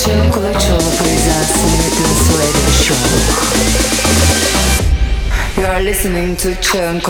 Чен Кулачева произносит Radio Show. You are listening to Чен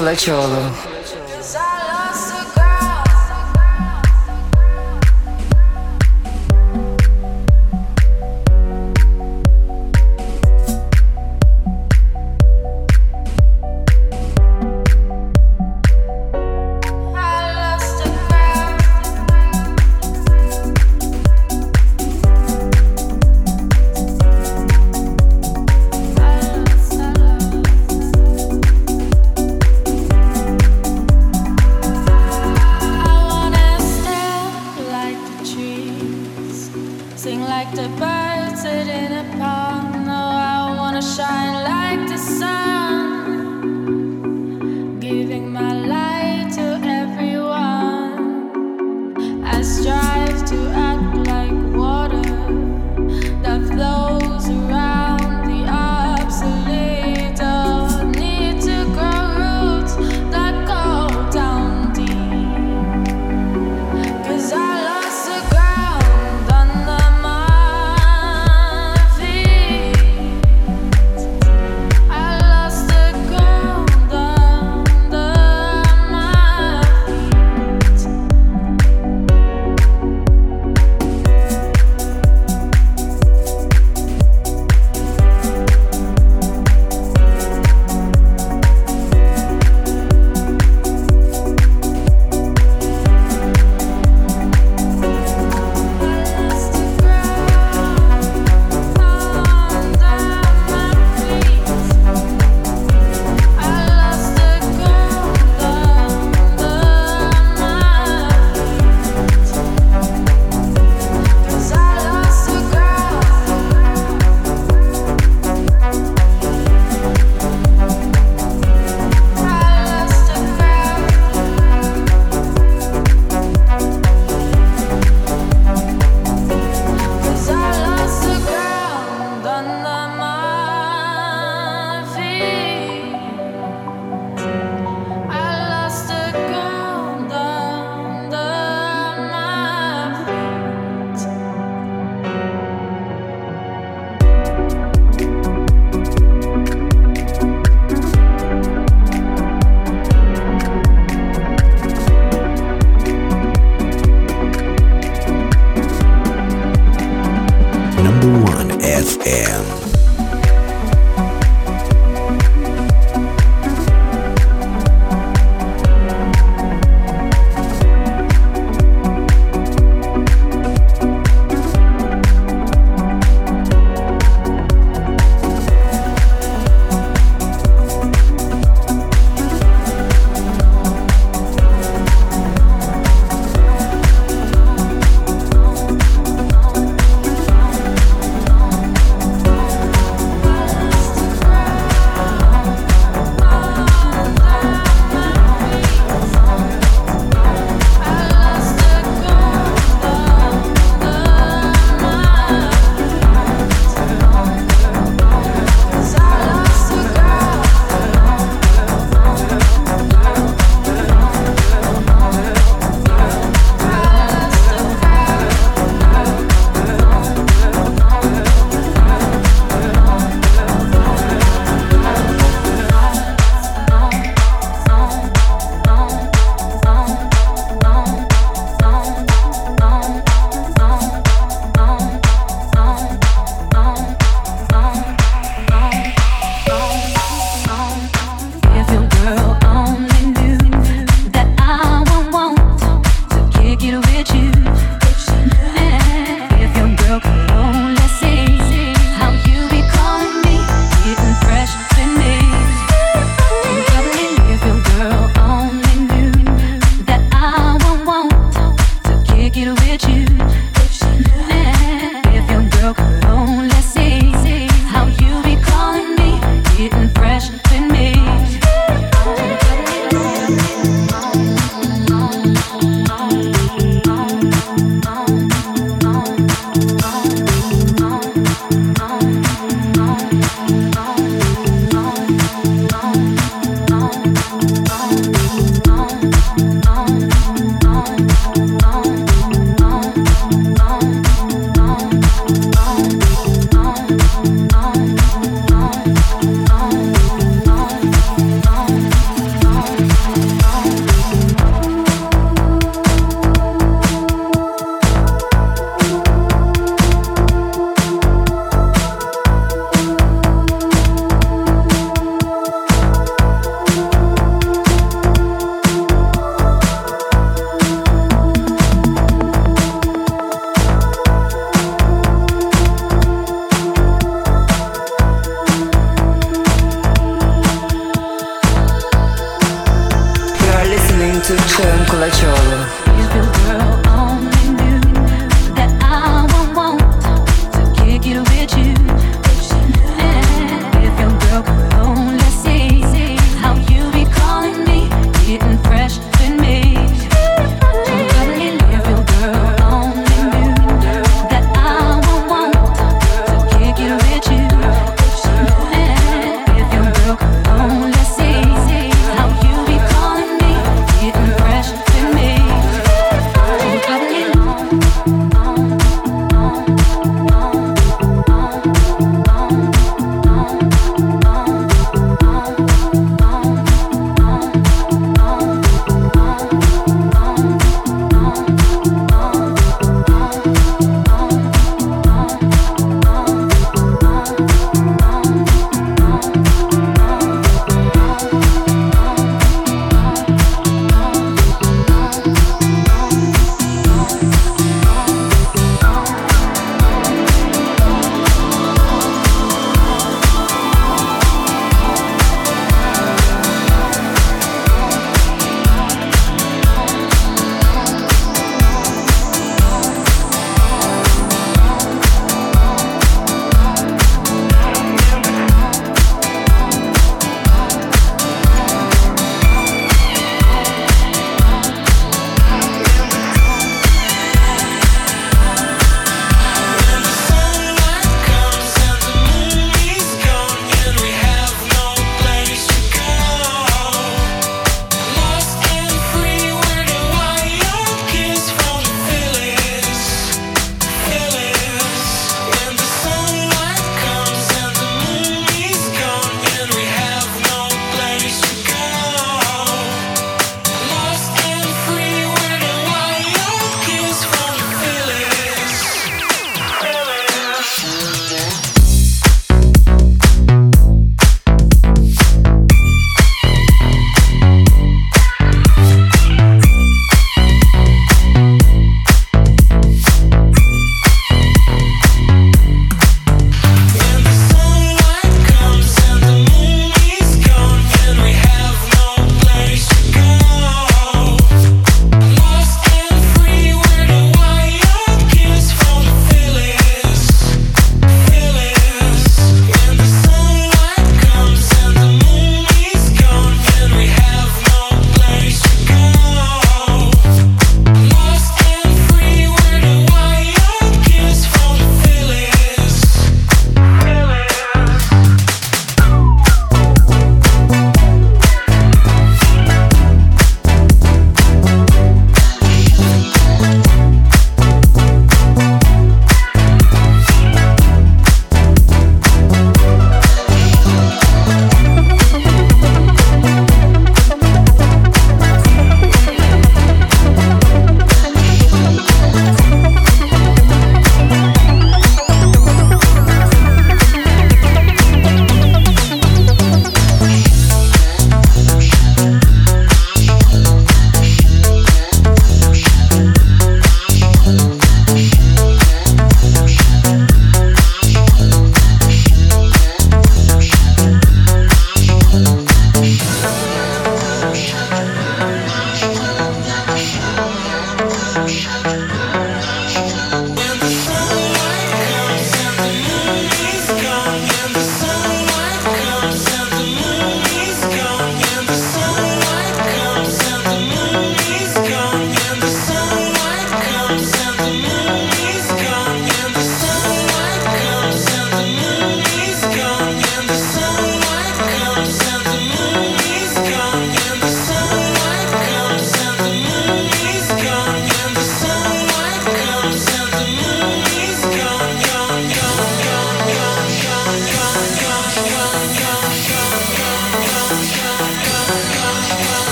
С Виктором Кулачевым.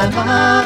my heart.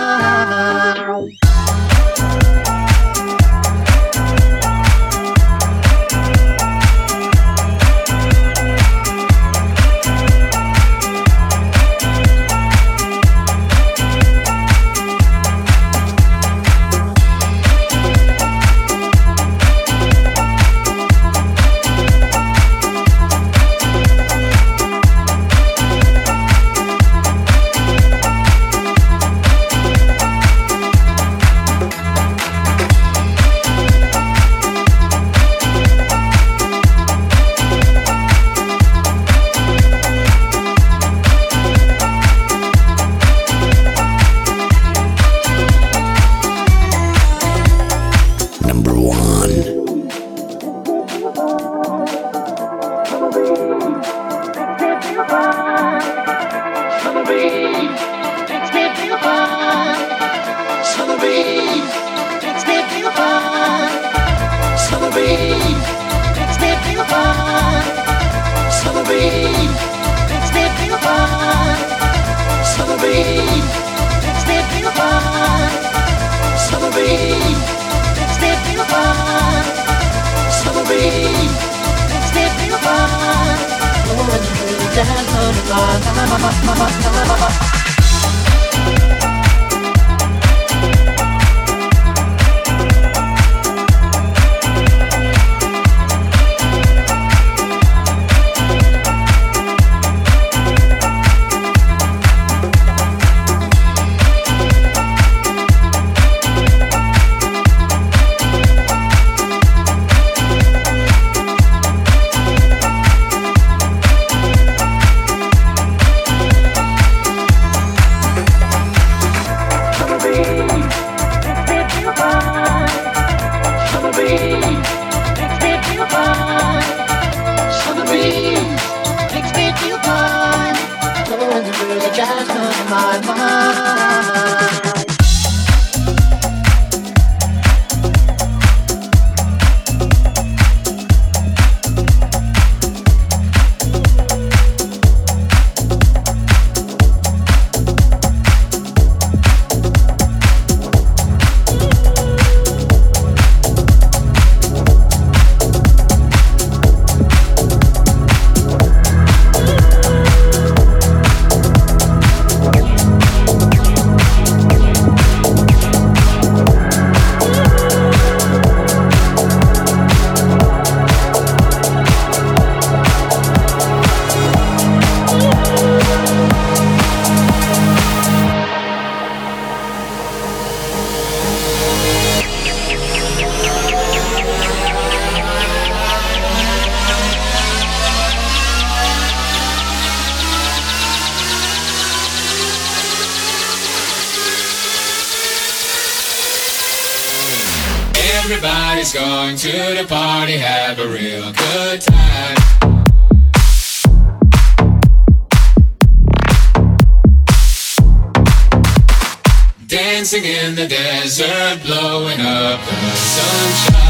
sunshine.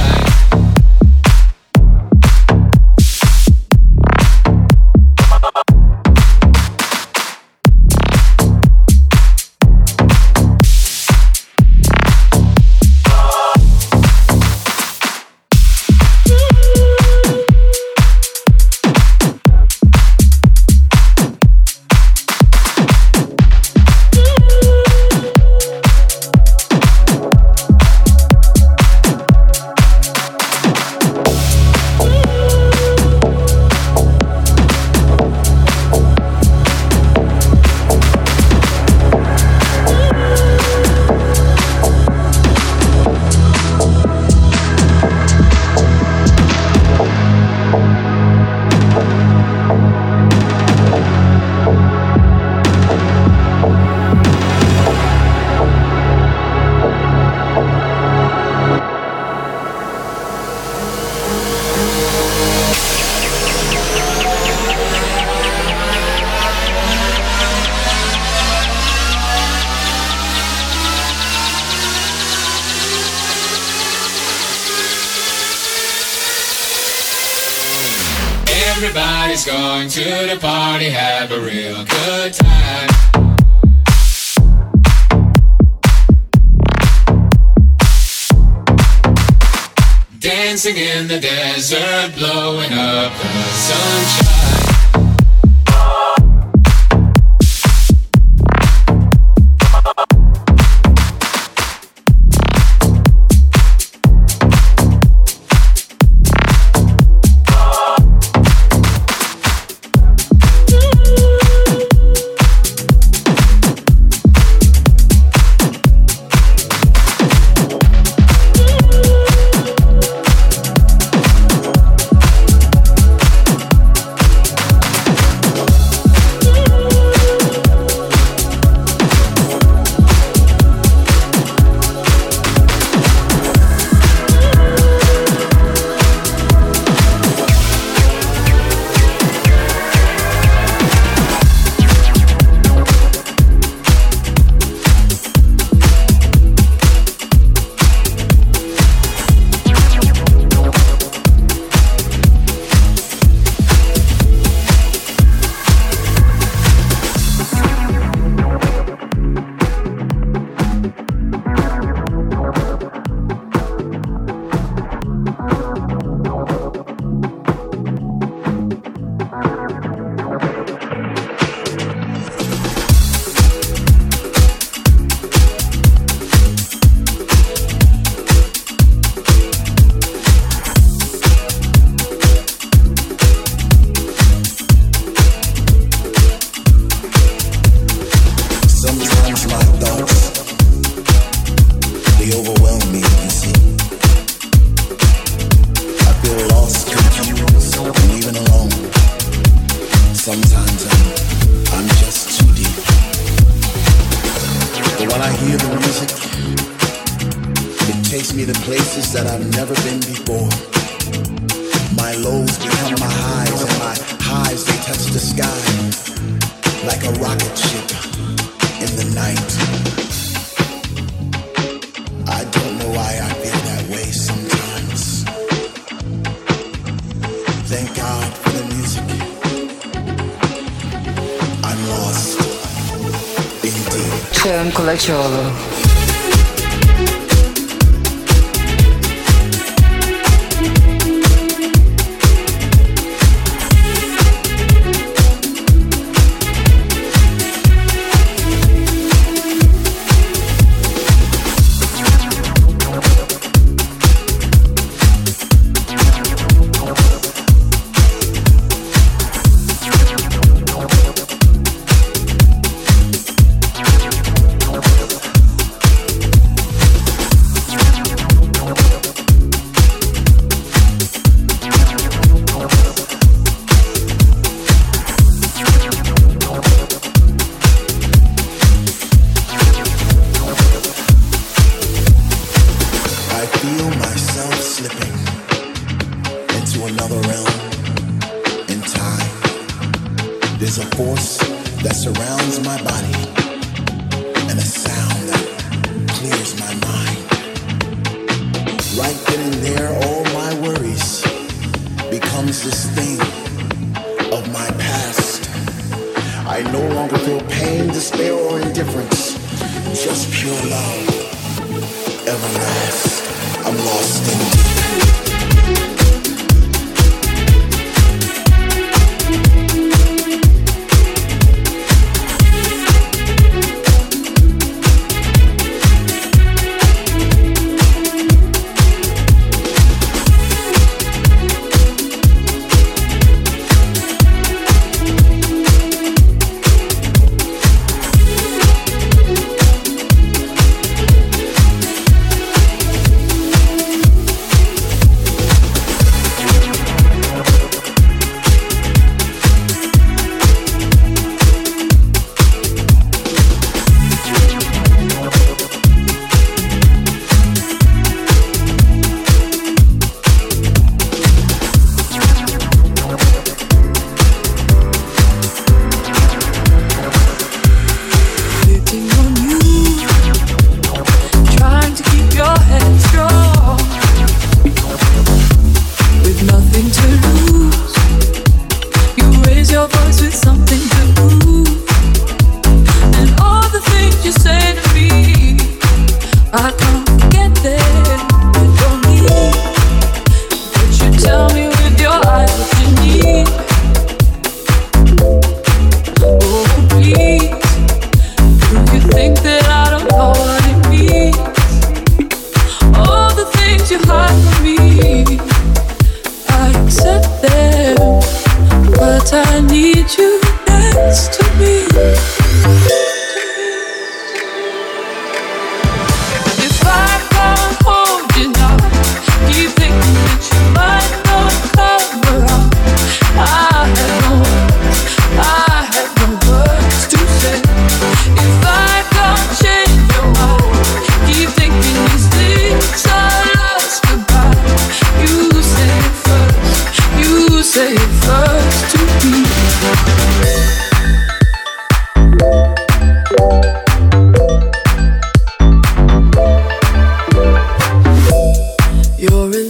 Çağın Kulaçoğlu.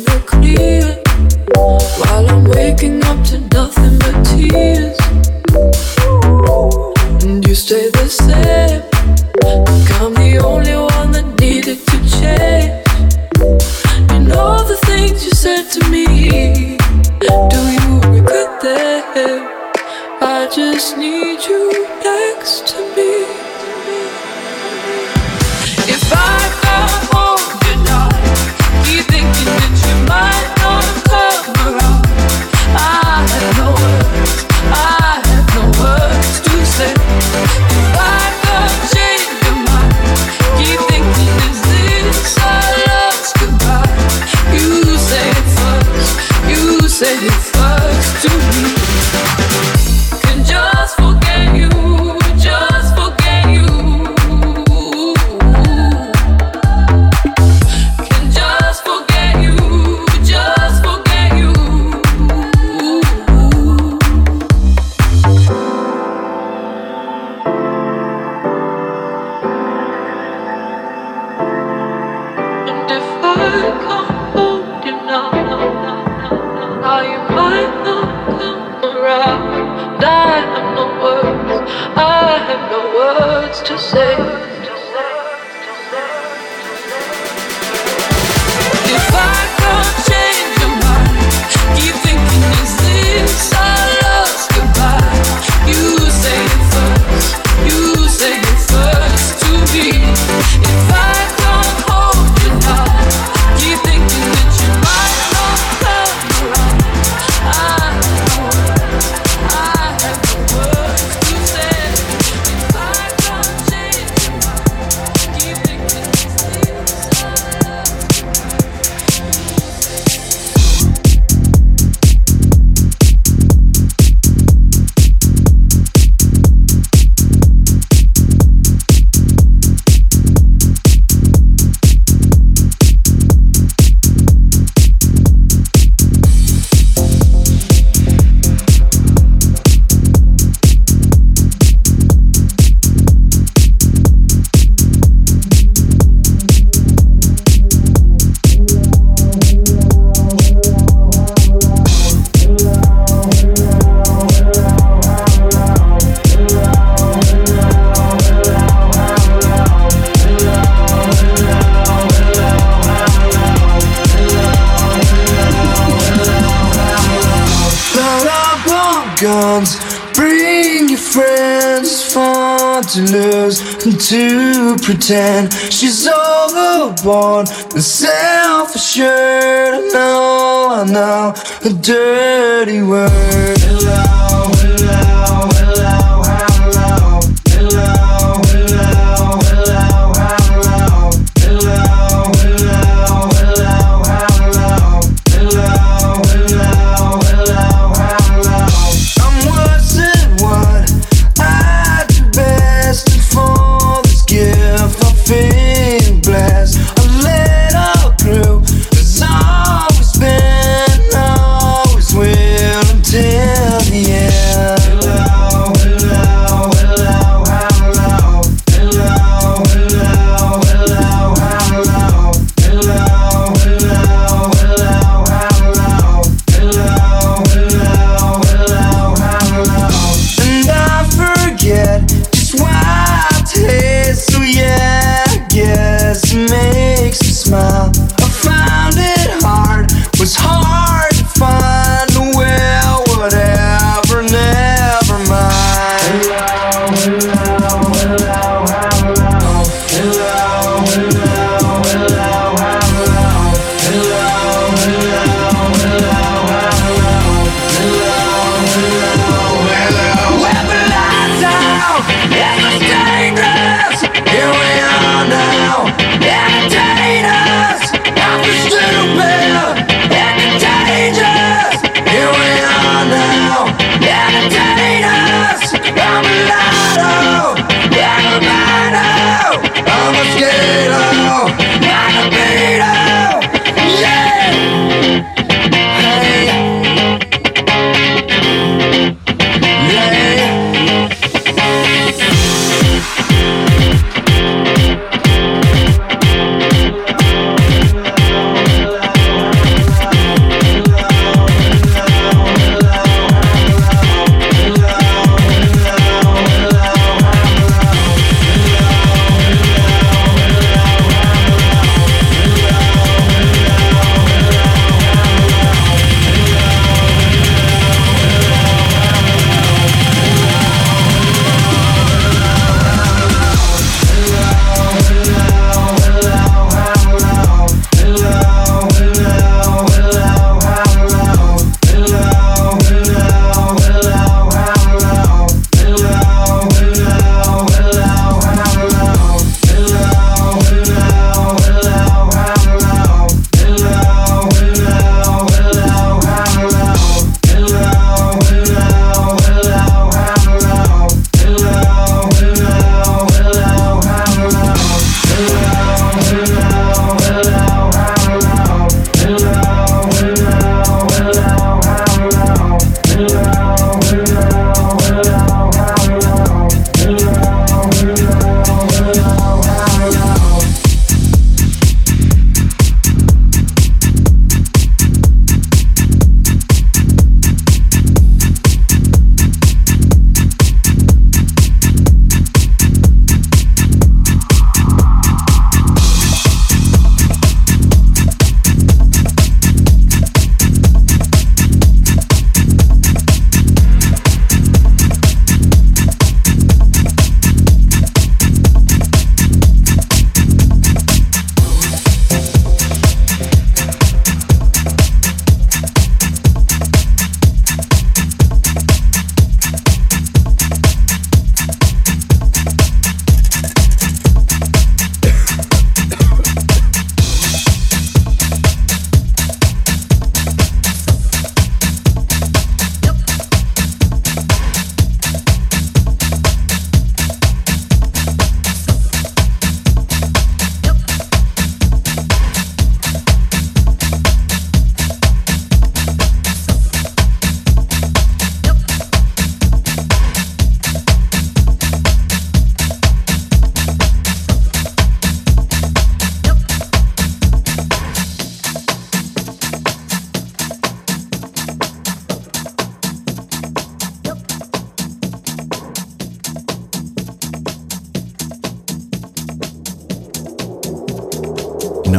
the clear while I'm waking up to nothing but tears. and she's overboard and self assured. I know, I know, a dirty.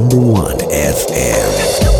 Number one FM.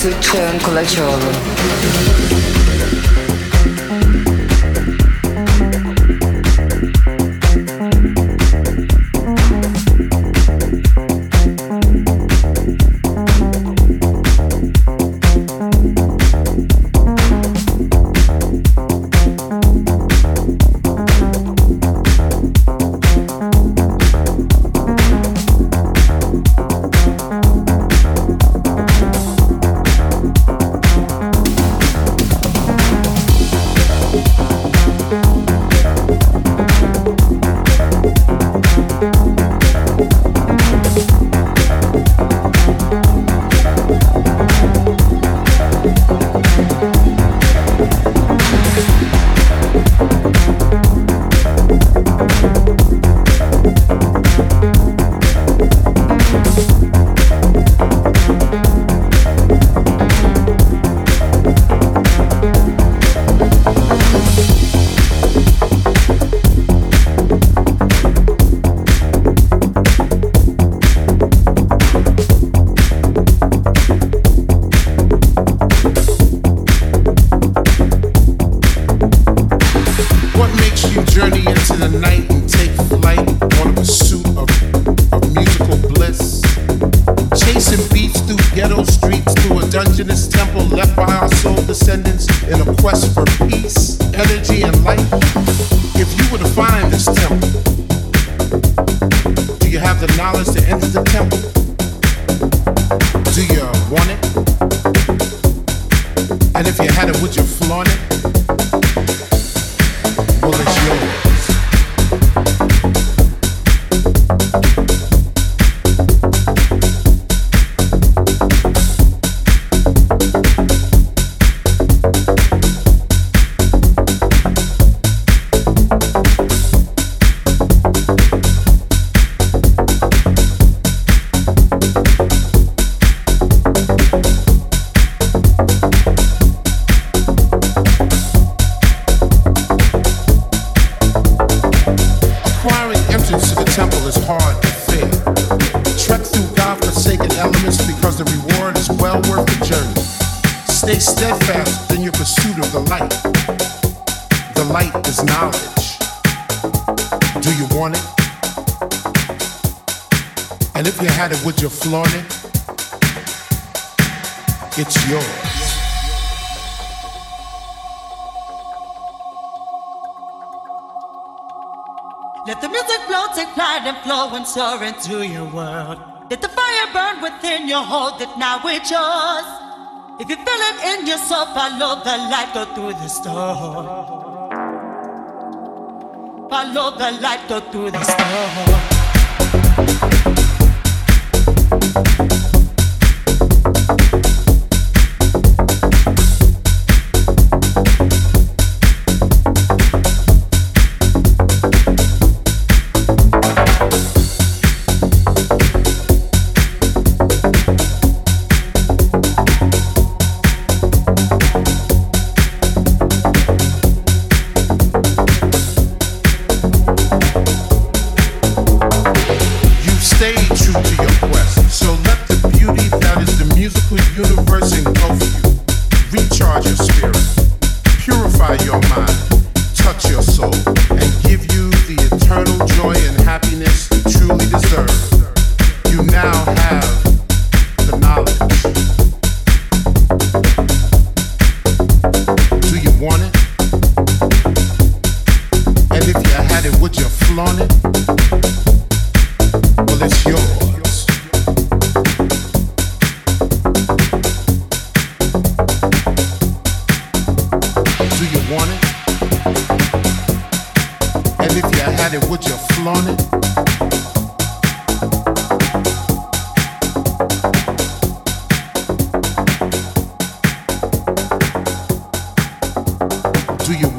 to turn collateral. Listening and flow and soar into your world. Let the fire burn within your hold that now it's yours. If you feel it in yourself, follow the light, go through the storm. Follow the light, go through the storm.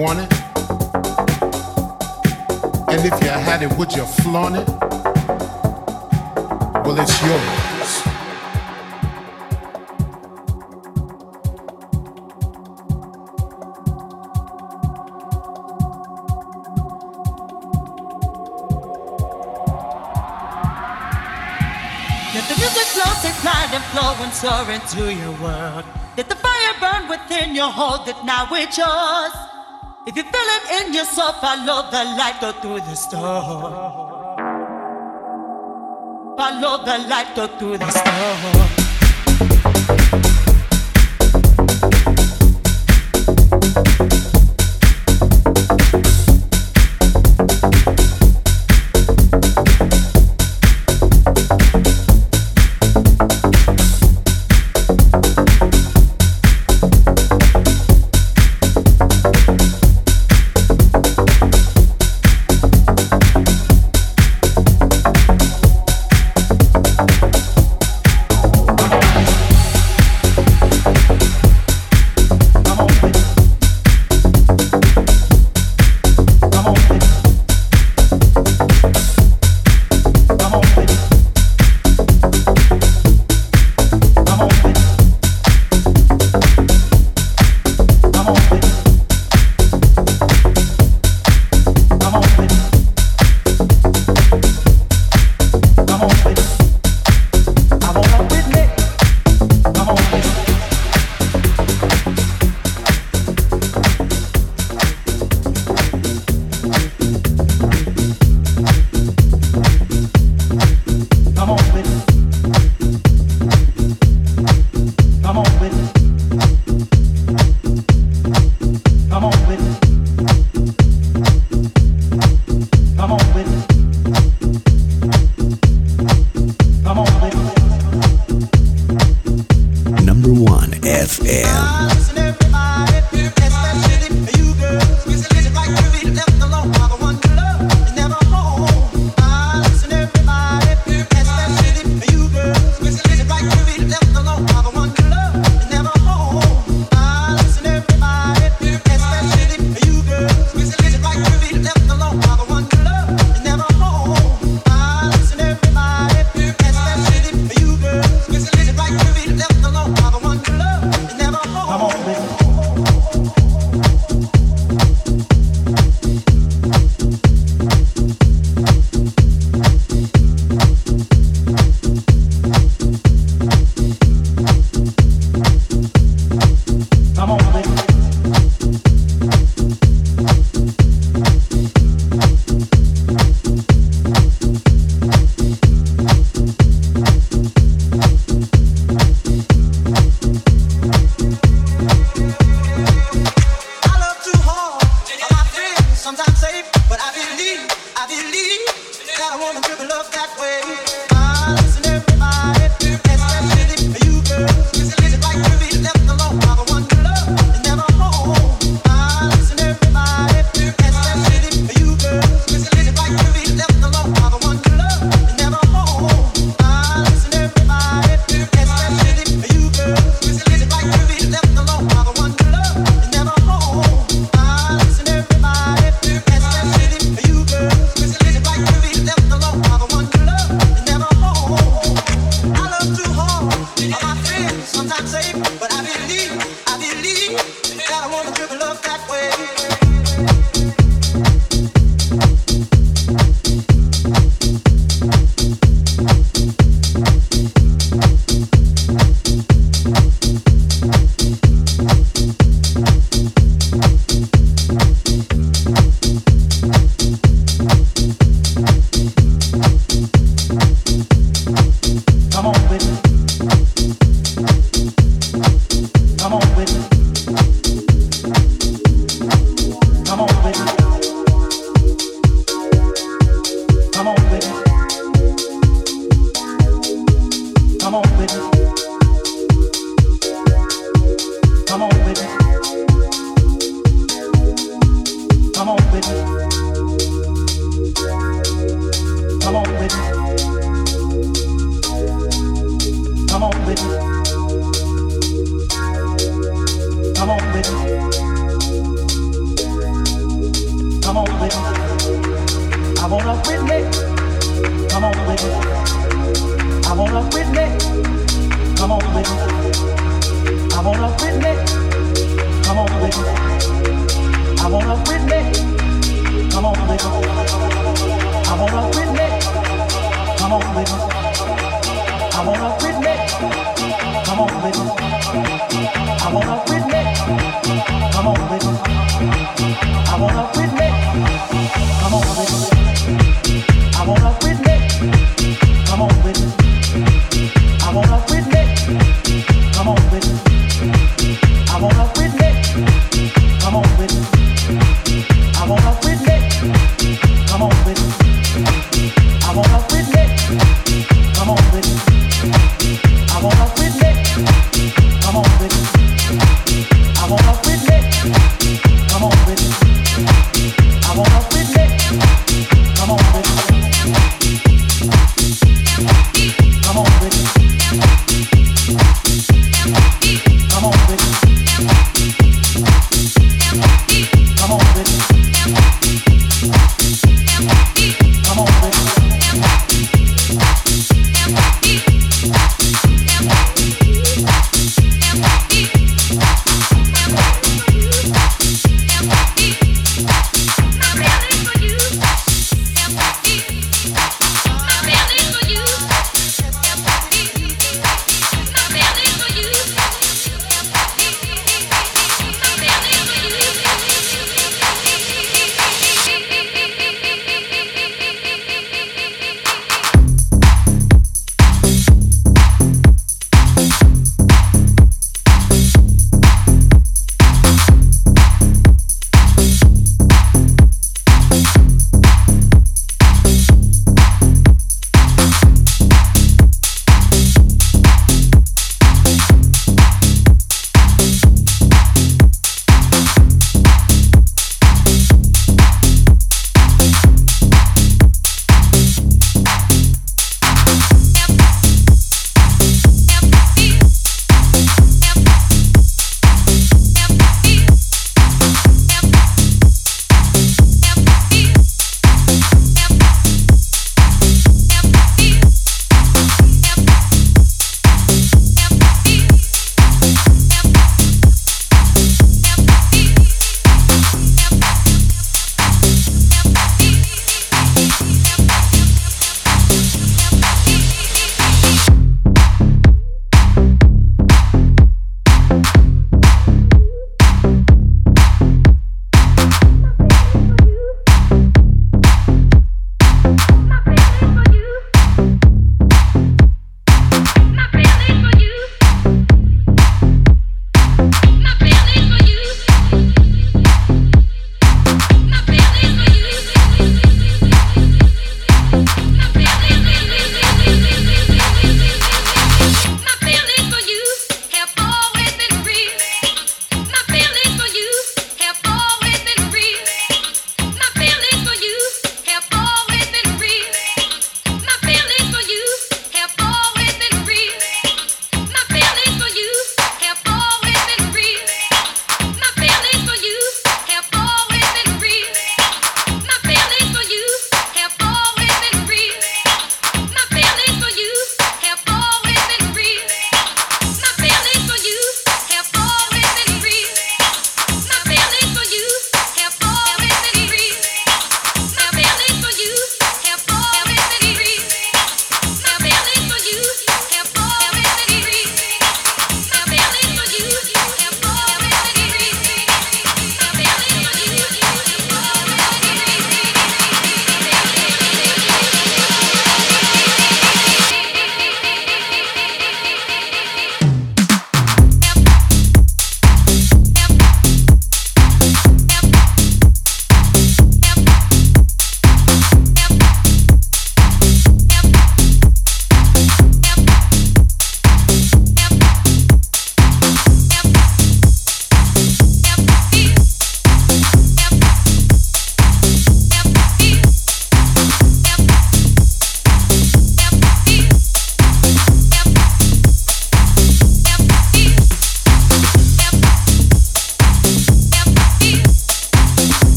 want it? And if you had it, would you flaunt it? Well, it's yours. Let the music flow, take flight, let the flames soar into your world. Let the fire burn within your hold That now it's yours. If you feel it in yourself, follow the light, go through the storm. Follow the light, go through the storm. Come on,